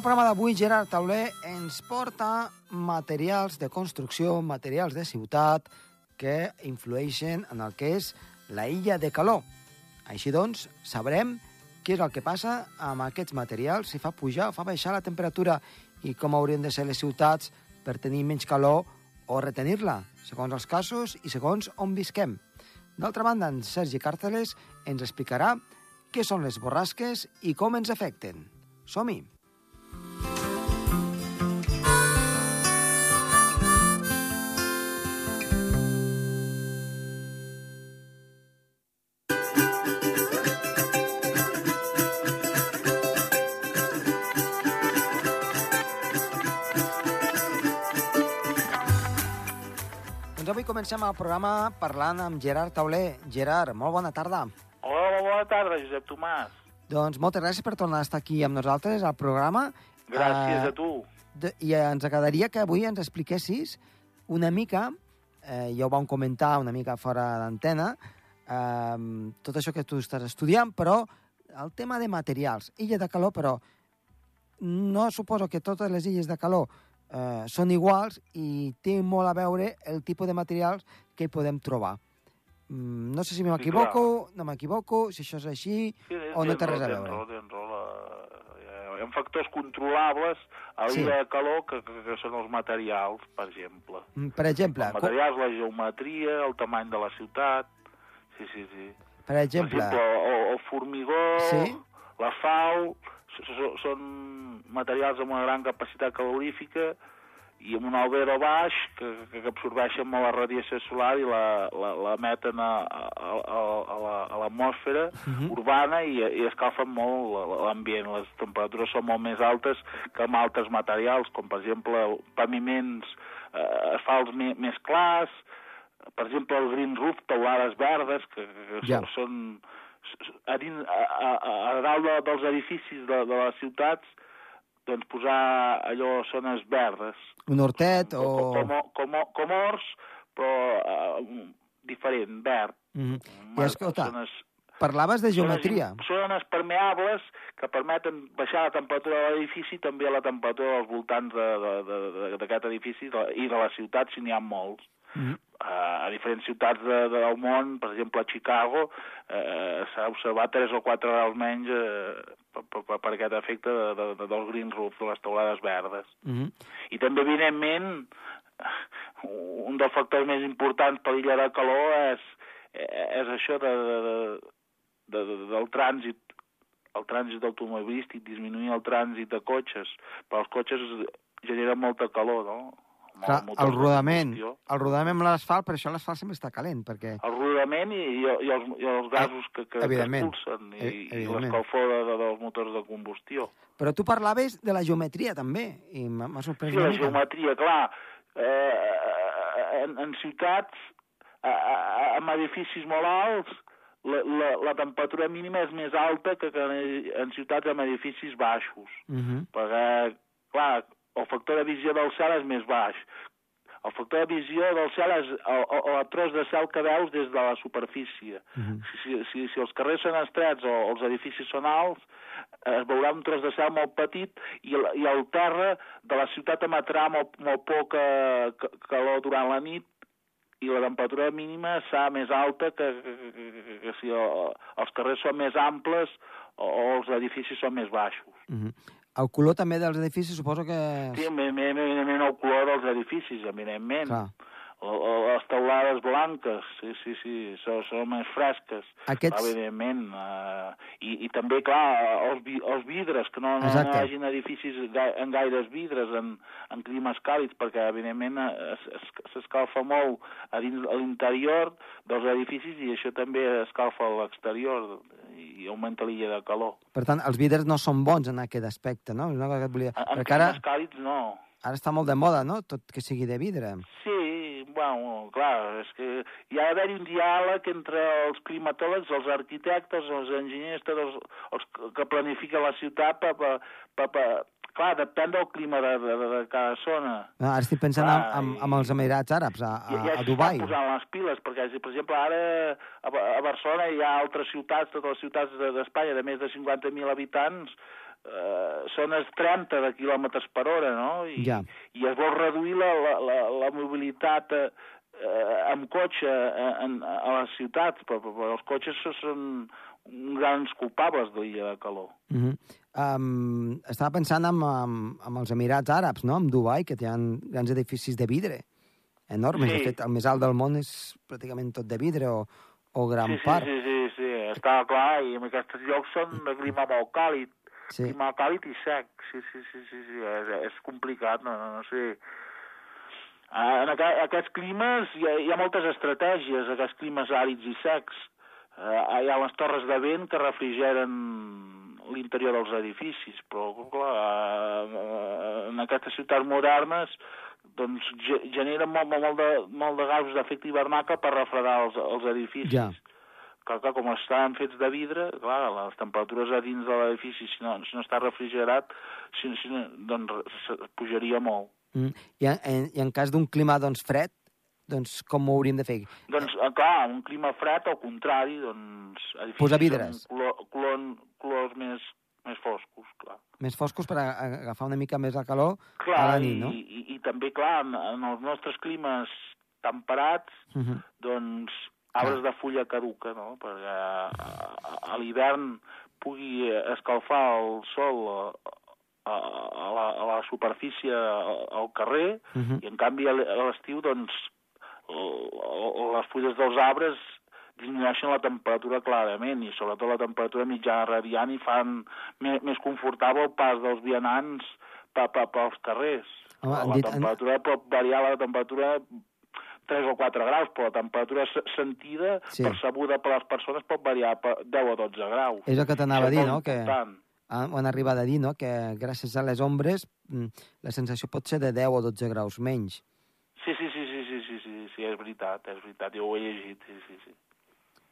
El programa d'avui, Gerard Tauler ens porta materials de construcció, materials de ciutat, que influeixen en el que és la illa de calor. Així doncs, sabrem què és el que passa amb aquests materials, si fa pujar o fa baixar la temperatura i com haurien de ser les ciutats per tenir menys calor o retenir-la, segons els casos i segons on visquem. D'altra banda, en Sergi Càrteles ens explicarà què són les borrasques i com ens afecten. Som-hi! Comencem el programa parlant amb Gerard Tauler. Gerard, molt bona tarda. Hola, bona tarda, Josep Tomàs. Doncs moltes gràcies per tornar a estar aquí amb nosaltres al programa. Gràcies Eh, a tu. De, I ens agradaria que avui ens expliquessis una mica, eh, ja ho vam comentar una mica fora d'antena, eh, tot això que tu estàs estudiant, però el tema de materials. Illa de calor, però no suposo que totes les illes de calor eh, són iguals i té molt a veure el tipus de materials que hi podem trobar. Mm, no sé si m'equivoco, no m'equivoco, si això és així... Sí, o no té res a veure. raó, tens raó. La... Hi ha factors controlables a Sí. l'illa de calor que, que, que són els materials, per exemple. Mm, Per exemple, Els materials, la geometria, el tamany de la ciutat... Sí, sí, sí. per Per exemple, exemple, el, el formigó, Sí. la fau, són materials amb una gran capacitat calorífica i amb un albero baix que, que, absorbeixen molt la radiació solar i la, la, la meten a, a, a, a la- a l'atmosfera Mhm. urbana i, i escalfen molt la- l'ambient. Les temperatures són molt més altes que amb altres materials, com per exemple paviments, eh, asfalts me, més clars, per exemple el green roof, teulades verdes, que, que Ja. són, són a, dins, a, a, a dalt de, dels edificis de, de les ciutats doncs posar allò zones verdes un hortet com, o... com, com, com horts però uh, diferent, verd Mhm. I Ma- escolta, zones, parlaves de geometria. zones, zones permeables que permeten baixar la temperatura de l'edifici i també la temperatura dels voltants de- de- de- de- d'aquest edifici de, i de la ciutat si n'hi ha molts Mhm. a, a diferents ciutats de, de, del món, per exemple a Chicago, eh, s'ha observat 3 o 4 graus menys eh, per, per, per aquest efecte de, de, de, del green roof, de les teulades verdes. Mhm. I també, evidentment, un dels factors més importants per l'illa de calor és, és això de, de, de, de, del trànsit el trànsit automobilístic, disminuir el trànsit de cotxes, però els cotxes generen molta calor, no? Clar, el rodament, el rodament amb l'asfalt, per això l'asfalt sempre està calent, perquè... el rodament i, i, i, els, i els gasos que, que, que expulsen i, Eh, i l'escalfor de, de, dels motors de combustió. Però tu parlaves de la geometria, també, i m'ha sorprès Sí, la mica. geometria, clar. Eh, en, en ciutats, a, amb edificis molt alts, la, la, la temperatura mínima és més alta que, que en, en ciutats amb edificis baixos. Mhm. Perquè, clar, el factor de visió del cel és més baix. El factor de visió del cel és el, el, el tros de cel que veus des de la superfície. Mhm. Si, si, si, si els carrers són estrets o els edificis són alts, eh, es veurà un tros de cel molt petit i el, i el terra de la ciutat emetrà molt, molt poca ca- calor durant la nit i la temperatura mínima serà més alta que, que, que, que, si el, els carrers són més amples o, o els edificis són més baixos. Mhm. El color també dels edificis suposo que... Sí, evidentment el color dels edificis, evidentment. Clar. O, o les teulades blanques, sí, sí, sí, són, són més fresques. Aquests- Evidentment. Uh, i, I també, clar, els, vi, els vidres, que no, no, no hi hagin edificis en gaires vidres, en, en climes càlids, perquè, evidentment, eh, es- es- s'escalfa molt a dins a l'interior dels edificis i això també escalfa a l'exterior i augmenta l'illa de calor. Per tant, els vidres no són bons en aquest aspecte, no? És una cosa que et volia... En, en Perquè ara, climes càlids, no. ara està molt de moda, no?, tot que sigui de vidre. Sí, bueno, clar, és que hi ha d'haver un diàleg entre els climatòlegs, els arquitectes, els enginyers, tots els, els que planifiquen la ciutat, per, per, per, per, clar, depèn del clima de, de, de cada zona. Ah, ara estic pensant Clar, en, en, i- en els Emirats Àrabs, a, a, I, ja a Dubai. posant les piles, perquè, per exemple, ara a, a Barcelona hi ha altres ciutats, totes les ciutats de- d'Espanya de més de 50.000 habitants, eh, zones 30 de quilòmetres per hora, no? I, Ja. i es vol reduir la, la, la, la mobilitat eh, amb cotxe eh, en, a les ciutats, però, però, però els cotxes són grans culpables de l'illa de calor. Uh -huh. um, estava pensant en, en, en els Emirats Àrabs, no? En Dubai, que tenen grans edificis de vidre, enormes. Sí. De fet, el més alt del món és pràcticament tot de vidre o, o gran sí, sí, part. sí, sí, sí, està clar, i en aquests llocs són de clima molt càlid, Sí. clima càlid i sec, sí, sí, sí, sí, sí. És, és complicat, no, no, no sé. Ah, En aqu aquests climes hi ha, hi ha moltes estratègies, aquests climes àrids i secs. Uh, hi ha les torres de vent que refrigeren l'interior dels edificis, però clar, uh, en aquestes ciutats modernes doncs ge generen molt, molt, de, molt de gasos d'efecte hivernacle per refredar els, els edificis. Ja. Clar, clar, com estan fets de vidre, clar, les temperatures a dins de l'edifici, si, no, si no està refrigerat, si, si no, doncs se- pujaria molt. Mm. I, en, I en cas d'un clima doncs, fred, doncs com ho hauríem de fer? Doncs, eh, clar, un clima fred, al contrari, doncs... Posar vidres. Color, color, colors més, més foscos, clar. Més foscos per agafar una mica més la calor Clar, a la nit, no? i, i, i també, clar, en, en els nostres climes temperats, Uh -huh. doncs arbres de fulla caduca, no? Perquè a, a, a l'hivern pugui escalfar el sol a, a, la, a la superfície al, carrer Uh -huh. i en canvi a l'estiu doncs les fulles dels arbres disminueixen la temperatura clarament i sobretot la temperatura mitjana radiant i fan més, més confortable el pas dels vianants pa, pa, pels carrers. Home, la dit- temperatura pot variar la temperatura 3 o 4 graus, però la temperatura se- sentida, Sí. percebuda per les persones, pot variar per 10 o 12 graus. És el que t'anava a dir, no? Que han, han arribat a dir, no? Que gràcies a les ombres mm, la sensació pot ser de 10 o 12 graus menys. Sí, sí, sí, sí, sí, sí, sí, sí, és veritat, és veritat, jo ho he llegit, sí, sí, sí.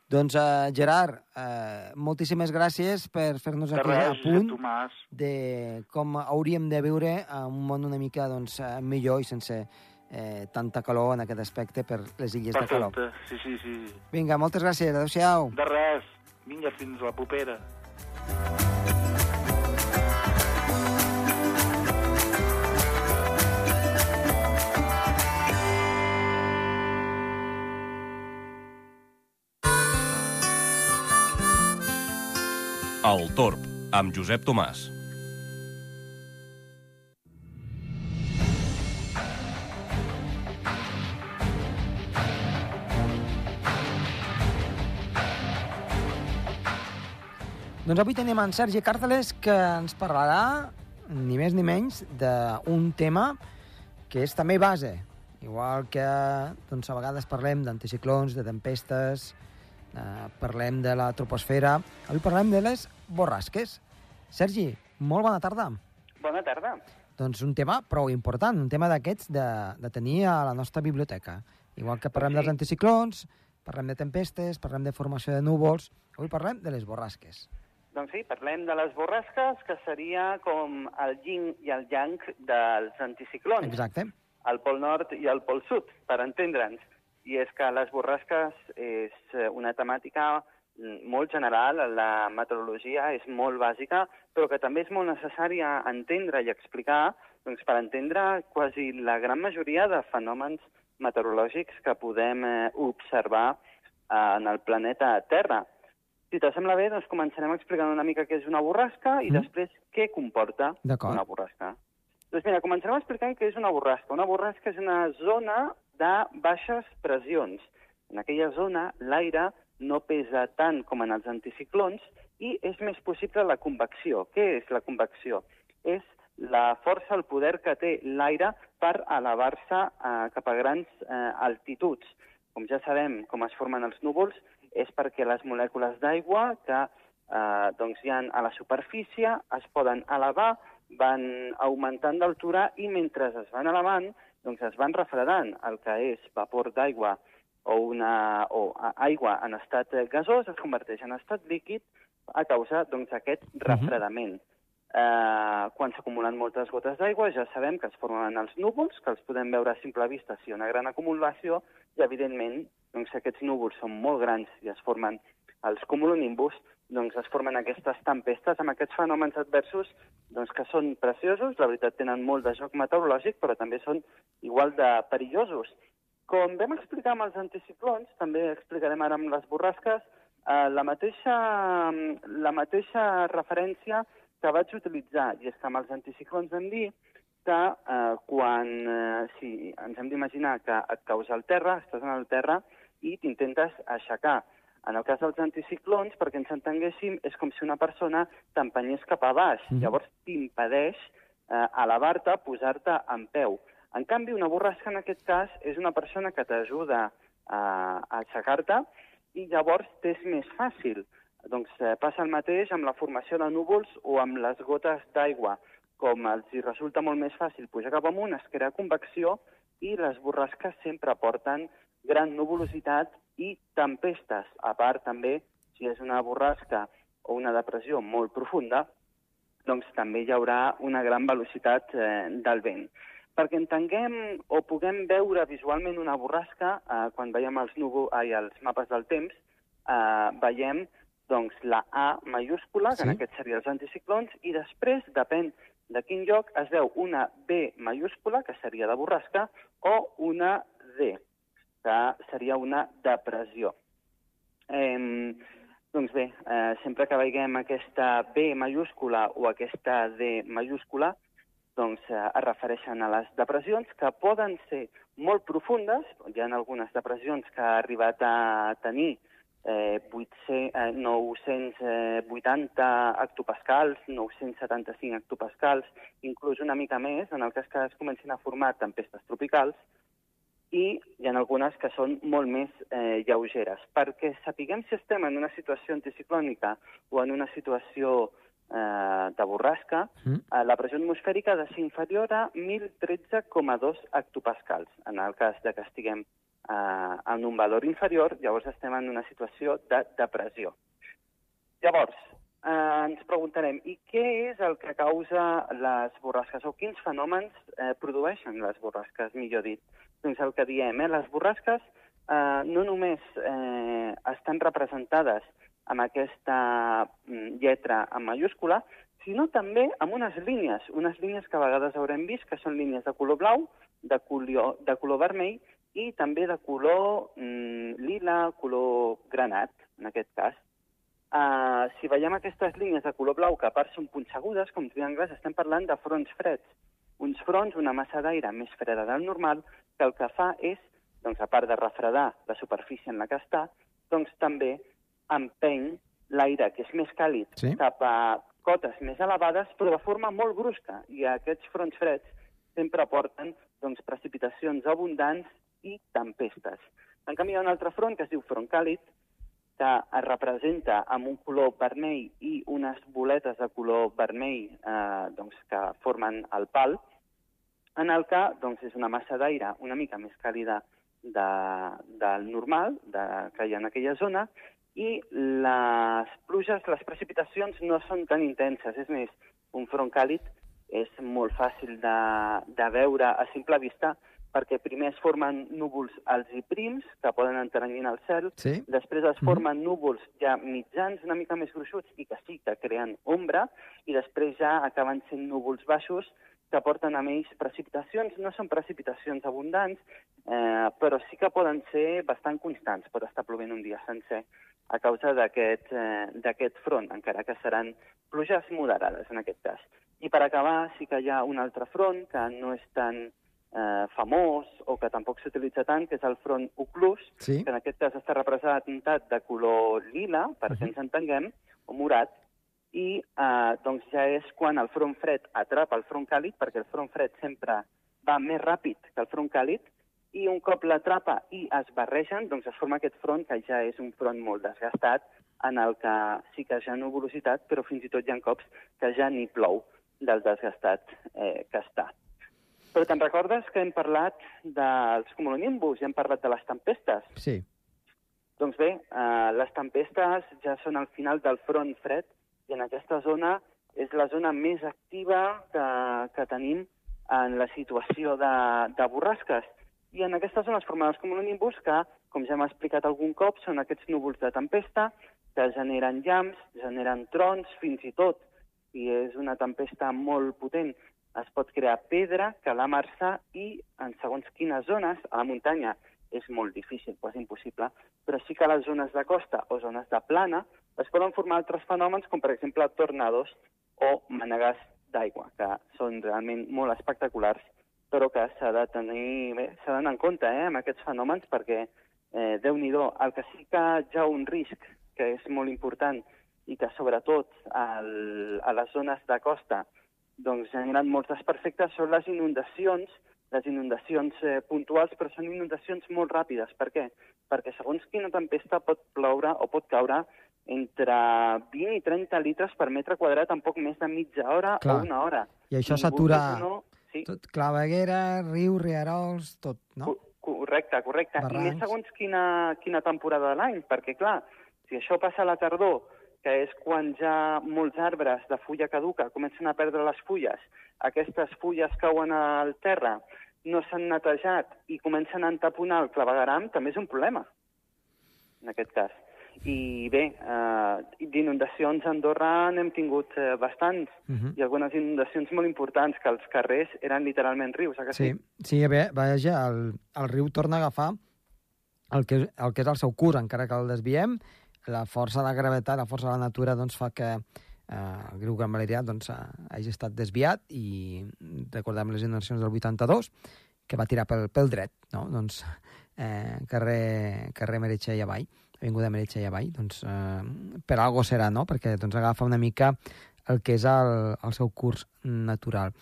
Doncs, uh, Gerard, uh, moltíssimes gràcies per fer-nos aquí res, punt Tomàs. de com hauríem de viure en un món una mica doncs, eh, millor i sense eh, tanta calor en aquest aspecte per les illes de calor. Perfecte, sí, sí, sí. Vinga, moltes gràcies. Adéu-siau. De res. Vinga, fins la propera. El Torb, amb Josep Tomàs. Doncs avui tenim en Sergi Càrteles que ens parlarà ni més ni menys d'un tema que és també base. Igual que doncs, a vegades parlem d'anticiclons, de tempestes, eh, parlem de la troposfera, avui parlem de les borrasques. Sergi, molt bona tarda. Bona tarda. Doncs un tema prou important, un tema d'aquests de, de tenir a la nostra biblioteca. Igual que parlem Sí. dels anticiclons, parlem de tempestes, parlem de formació de núvols, avui parlem de les borrasques. Doncs sí, parlem de les borrasques, que seria com el yin i el yang dels anticiclons. Exacte. El pol nord i el pol sud, per entendre'ns. I és que les borrasques és eh, una temàtica molt general, la meteorologia és molt bàsica, però que també és molt necessària entendre i explicar doncs, per entendre quasi la gran majoria de fenòmens meteorològics que podem eh, observar eh, en el planeta Terra. Si t'assembla bé, doncs començarem explicant una mica què és una borrasca i Mm. després què comporta una borrasca. Doncs mira, començarem explicant què és una borrasca. Una borrasca és una zona de baixes pressions. En aquella zona l'aire no pesa tant com en els anticiclons i és més possible la convecció. Què és la convecció? És la força, el poder que té l'aire per elevar-se eh, cap a grans eh, altituds. Com ja sabem com es formen els núvols, és perquè les molècules d'aigua que eh, doncs hi ha a la superfície es poden elevar, van augmentant d'altura i mentre es van elevant, doncs es van refredant el que és vapor d'aigua o, una, o aigua en estat gasós es converteix en estat líquid a causa doncs, d'aquest refredament. eh, quan s'acumulen moltes gotes d'aigua, ja sabem que es formen els núvols, que els podem veure a simple vista si hi ha una gran acumulació, i evidentment, doncs, aquests núvols són molt grans i es formen els cumulonimbus, doncs es formen aquestes tempestes amb aquests fenòmens adversos doncs, que són preciosos, la veritat tenen molt de joc meteorològic, però també són igual de perillosos. Com vam explicar amb els anticiclons, també explicarem ara amb les borrasques, eh, la, mateixa, la mateixa referència que vaig utilitzar, i és que amb els anticiclons hem dit que eh, quan, eh, si ens hem d'imaginar que et causa el terra, estàs en el terra i t'intentes aixecar. En el cas dels anticiclons, perquè ens entenguéssim, és com si una persona t'empenyés cap a baix. Mm. Llavors t'impedeix eh, elevar-te, posar-te en peu. En canvi, una borrasca, en aquest cas, és una persona que t'ajuda a, a aixecar-te i llavors t'és més fàcil. Doncs eh, passa el mateix amb la formació de núvols o amb les gotes d'aigua. Com els hi resulta molt més fàcil pujar cap amunt, es crea convecció i les borrasques sempre porten gran nuvolositat i tempestes. A part, també, si és una borrasca o una depressió molt profunda, doncs també hi haurà una gran velocitat eh, del vent perquè entenguem o puguem veure visualment una borrasca, eh, quan veiem els, núvol, ai, els mapes del temps, eh, veiem doncs, la A mayúscula, sí. que en aquest seria els anticiclons, i després, depèn de quin lloc, es veu una B mayúscula, que seria de borrasca, o una D, que seria una depressió. Eh, doncs bé, eh, sempre que veiem aquesta B mayúscula o aquesta D mayúscula, doncs, eh, es refereixen a les depressions que poden ser molt profundes. Hi ha algunes depressions que ha arribat a tenir eh, 800, eh, 980 hectopascals, 975 hectopascals, inclús una mica més, en el cas que es comencin a formar tempestes tropicals, i hi ha algunes que són molt més eh, lleugeres. Perquè sapiguem si estem en una situació anticiclònica o en una situació eh, de borrasca, mm. eh, la pressió atmosfèrica ha de ser inferior a 1.013,2 hectopascals. En el cas de que estiguem eh, en un valor inferior, llavors estem en una situació de depressió. Llavors, eh, ens preguntarem, i què és el que causa les borrasques, o quins fenòmens eh, produeixen les borrasques, millor dit? Doncs el que diem, eh, les borrasques eh, no només eh, estan representades amb aquesta mm, lletra en mayúscula, sinó també amb unes línies, unes línies que a vegades haurem vist que són línies de color blau, de color, de color vermell i també de color mm, lila, color granat, en aquest cas. Uh, si veiem aquestes línies de color blau que a part són punxegudes, com triangles, estem parlant de fronts freds. Uns fronts, una massa d'aire més freda del normal, que el que fa és, doncs, a part de refredar la superfície en la que està, doncs també empeny l'aire, que és més càlid, sí. cap a cotes més elevades, però de forma molt brusca. I aquests fronts freds sempre porten doncs, precipitacions abundants i tempestes. En canvi, hi ha un altre front que es diu front càlid, que es representa amb un color vermell i unes boletes de color vermell eh, doncs, que formen el pal, en el que doncs, és una massa d'aire una mica més càlida de, del normal de, que hi ha en aquella zona i les pluges, les precipitacions no són tan intenses. És més, un front càlid és molt fàcil de, de veure a simple vista perquè primer es formen núvols alts i prims, que poden enteranyir el cel, sí. després es mhm. formen mm. núvols ja mitjans, una mica més gruixuts, i que sí que creen ombra, i després ja acaben sent núvols baixos, que porten amb ells precipitacions. No són precipitacions abundants, eh, però sí que poden ser bastant constants. Pot estar plovent un dia sencer a causa d'aquest eh, front, encara que seran pluges moderades en aquest cas. I per acabar, sí que hi ha un altre front que no és tan eh, famós o que tampoc s'utilitza tant, que és el front oclús, sí. que en aquest cas està representat de color lila, perquè uh -huh. ens entenguem, o morat, i eh, doncs ja és quan el front fred atrapa el front càlid, perquè el front fred sempre va més ràpid que el front càlid, i un cop l'atrapa i es barregen, doncs es forma aquest front que ja és un front molt desgastat, en el que sí que hi ha nuvolositat, però fins i tot hi ha cops que ja ni plou del desgastat eh, que està. Però te'n recordes que hem parlat dels cumulonimbus i hem parlat de les tempestes? Sí. Doncs bé, eh, les tempestes ja són al final del front fred i en aquesta zona és la zona més activa que, que tenim en la situació de, de borrasques. I en aquesta zona es formen els cumulonimbus que, com ja hem explicat algun cop, són aquests núvols de tempesta que generen llamps, generen trons, fins i tot, si és una tempesta molt potent, es pot crear pedra, calar marça i en segons quines zones, a la muntanya. És molt difícil, quasi impossible, però sí que a les zones de costa o zones de plana es poden formar altres fenòmens com per exemple tornados o manegars d'aigua, que són realment molt espectaculars, però que s'ha de tenir, s'ha d'anar en compte eh, amb aquests fenòmens perquè, eh, déu nhi el que sí que ja un risc, que és molt important, i que sobretot al, a les zones de costa doncs, generen molts desperfectes són les inundacions, les inundacions eh, puntuals, però són inundacions molt ràpides. Per què? Perquè segons quina tempesta pot ploure o pot caure entre 20 i 30 litres per metre quadrat en poc més de mitja hora Clar. o una hora. I això s'atura No, sí. tot, claveguera, riu, rierols, tot, no? Co- Correcte, correcte. I Barrancs. més segons quina, quina temporada de l'any, perquè, clar, si això passa a la tardor, que és quan ja molts arbres de fulla caduca comencen a perdre les fulles, aquestes fulles cauen al terra, no s'han netejat i comencen a entaponar el clavegaram, també és un problema, en aquest cas. I bé, eh, d'inundacions a Andorra n'hem tingut eh, bastants, Mhm. i algunes inundacions molt importants, que els carrers eren literalment rius, a que Sí, sí, bé, vaja, el, el riu torna a agafar el que, el que és el seu curs, encara que el desviem, la força de la gravetat, la força de la natura, doncs, fa que eh, el riu Gran Valerià doncs, eh, hagi estat desviat i recordem les inundacions del 82, que va tirar pel, pel dret, no? doncs, eh, carrer, carrer Meritxell avall, avinguda Meritxell avall, doncs, eh, per algo serà, no? perquè doncs, agafa una mica el que és el, el seu curs natural.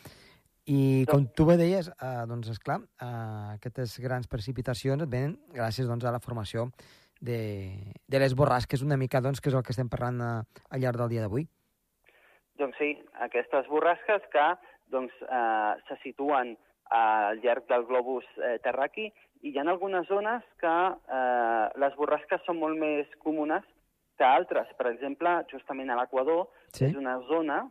I com tu bé deies, eh, doncs, esclar, eh, aquestes grans precipitacions venen gràcies doncs, a la formació de, de les borrasques, una mica, doncs, que és el que estem parlant eh, al llarg del dia d'avui. Doncs sí, aquestes borrasques que doncs, eh, se situen al llarg del globus eh, terraqui i hi ha algunes zones que eh, les borrasques són molt més comunes que altres. Per exemple, justament a l'Equador Sí. és una zona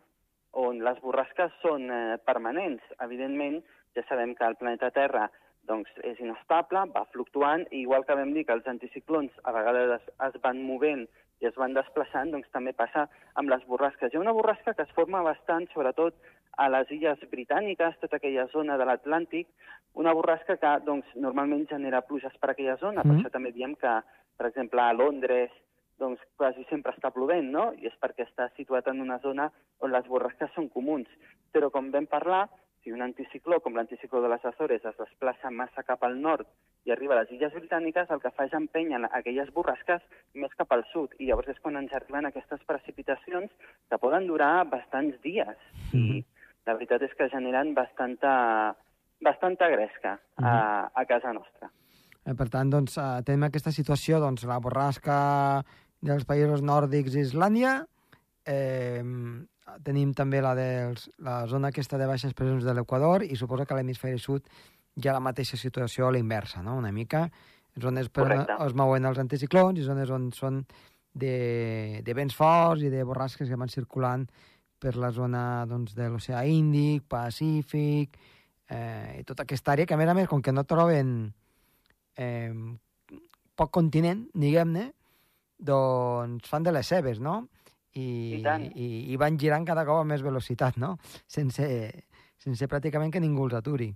on les borrasques són eh, permanents. Evidentment, ja sabem que el planeta Terra doncs, és inestable, va fluctuant, i igual que vam dir que els anticiclons a vegades es, es van movent i es van desplaçant, doncs també passa amb les borrasques. Hi ha una borrasca que es forma bastant, sobretot a les illes britàniques, tota aquella zona de l'Atlàntic, una borrasca que doncs, normalment genera pluges per aquella zona, per Mhm. això també diem que, per exemple, a Londres doncs quasi sempre està plovent, no? I és perquè està situat en una zona on les borrasques són comuns. Però com vam parlar, si un anticicló com l'anticicló de les Açores es desplaça massa cap al nord i arriba a les illes britàniques, el que fa és empènyer aquelles borrasques més cap al sud. I llavors és quan ens arriben aquestes precipitacions que poden durar bastants dies. I la veritat és que generen bastanta, bastanta gresca a, a casa nostra. Eh, per tant, doncs, eh, tenim aquesta situació, doncs, la borrasca dels països nòrdics i Islàndia, eh, tenim també la, dels, la zona aquesta de baixes pressions de l'Equador i suposo que a l'hemisferi sud hi ha la mateixa situació a la inversa, no?, una mica. Zones per on es mouen els anticiclons i zones on són de, de vents forts i de borrasques que van circulant per la zona doncs, de l'oceà Índic, Pacífic, eh, i tota aquesta àrea que, a més a més, com que no troben eh, poc continent, diguem-ne, doncs fan de les seves, no? I, I tant. i, i van girant cada cop amb més velocitat, no? Sense, sense pràcticament que ningú els aturi.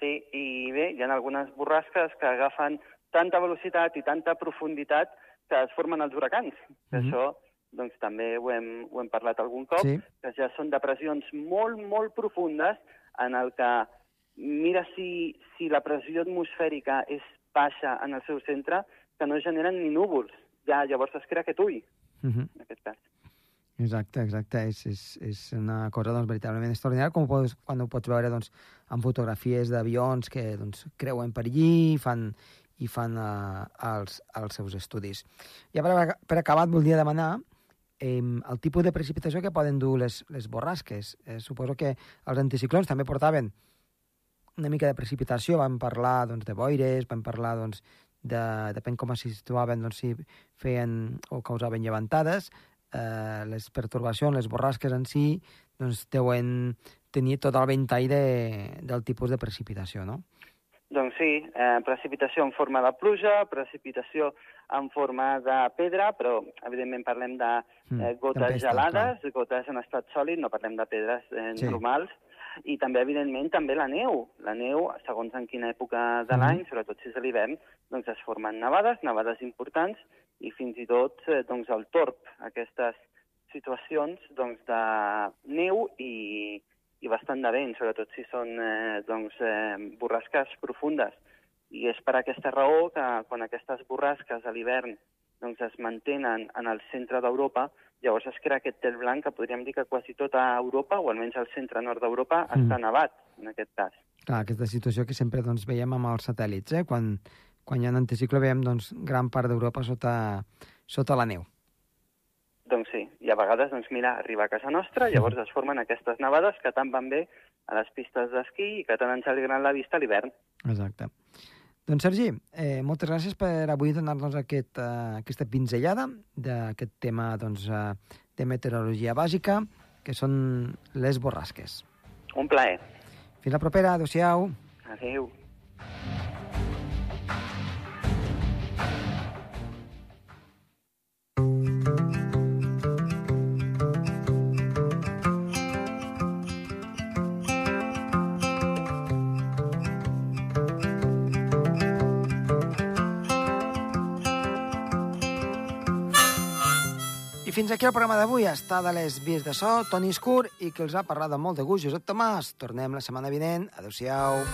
Sí, i bé, hi ha algunes borrasques que agafen tanta velocitat i tanta profunditat que es formen els huracans. Que Mhm. Això doncs, també ho hem, ho hem parlat algun cop, Sí. que ja són depressions molt, molt profundes en el que mira si, si la pressió atmosfèrica és baixa en el seu centre, que no generen ni núvols. Ja, llavors es crea aquest ull, Uh -huh. en aquest cas. Exacte, exacte. És, és, és una cosa doncs, veritablement extraordinària, com pots, quan ho pots veure doncs, en fotografies d'avions que doncs, creuen per allí i fan, i fan uh, els, els seus estudis. I per, per acabat voldria demanar eh, el tipus de precipitació que poden dur les, les borrasques. Eh, suposo que els anticiclons també portaven una mica de precipitació, vam parlar doncs, de boires, vam parlar doncs, de, depèn com es situaven, doncs, si feien o causaven llevantades, eh, les pertorbacions, les borrasques en si, doncs deuen tenir tot el ventall de, del tipus de precipitació, no? Doncs sí, eh, precipitació en forma de pluja, precipitació en forma de pedra, però evidentment parlem de Mm, eh, gotes tempestes, gelades, gotes en estat sòlid, no parlem de pedres eh, Sí. normals, i també, evidentment, també la neu. La neu, segons en quina època de Mhm. l'any, sobretot si és a l'hivern, doncs es formen nevades, nevades importants, i fins i tot eh, doncs el torb, aquestes situacions doncs, de neu i, i bastant de vent, sobretot si són eh, doncs, eh, borrasques profundes. I és per aquesta raó que quan aquestes borrasques a l'hivern doncs, es mantenen en el centre d'Europa, llavors es crea aquest tel blanc que podríem dir que quasi tota Europa, o almenys el centre-nord d'Europa, Mm. està nevat, en aquest cas. Clar, aquesta situació que sempre doncs, veiem amb els satèl·lits, eh? quan, quan hi ha un anticiclo veiem doncs, gran part d'Europa sota, sota la neu. Doncs sí, i a vegades, doncs mira, arriba a casa nostra, llavors es formen aquestes nevades que tant van bé a les pistes d'esquí i que tant ens alegren la vista a l'hivern. Exacte. Doncs, Sergi, eh, moltes gràcies per avui donar-nos aquest, eh, aquesta pinzellada d'aquest tema doncs, eh, de meteorologia bàsica, que són les borrasques. Un plaer. Fins la propera. Adéu-siau. Adéu. I fins aquí el programa d'avui. Està de les vies de so, Toni Escur, i que els ha parlat amb molt de gust, Josep Tomàs. Tornem la setmana vinent. Adéu-siau.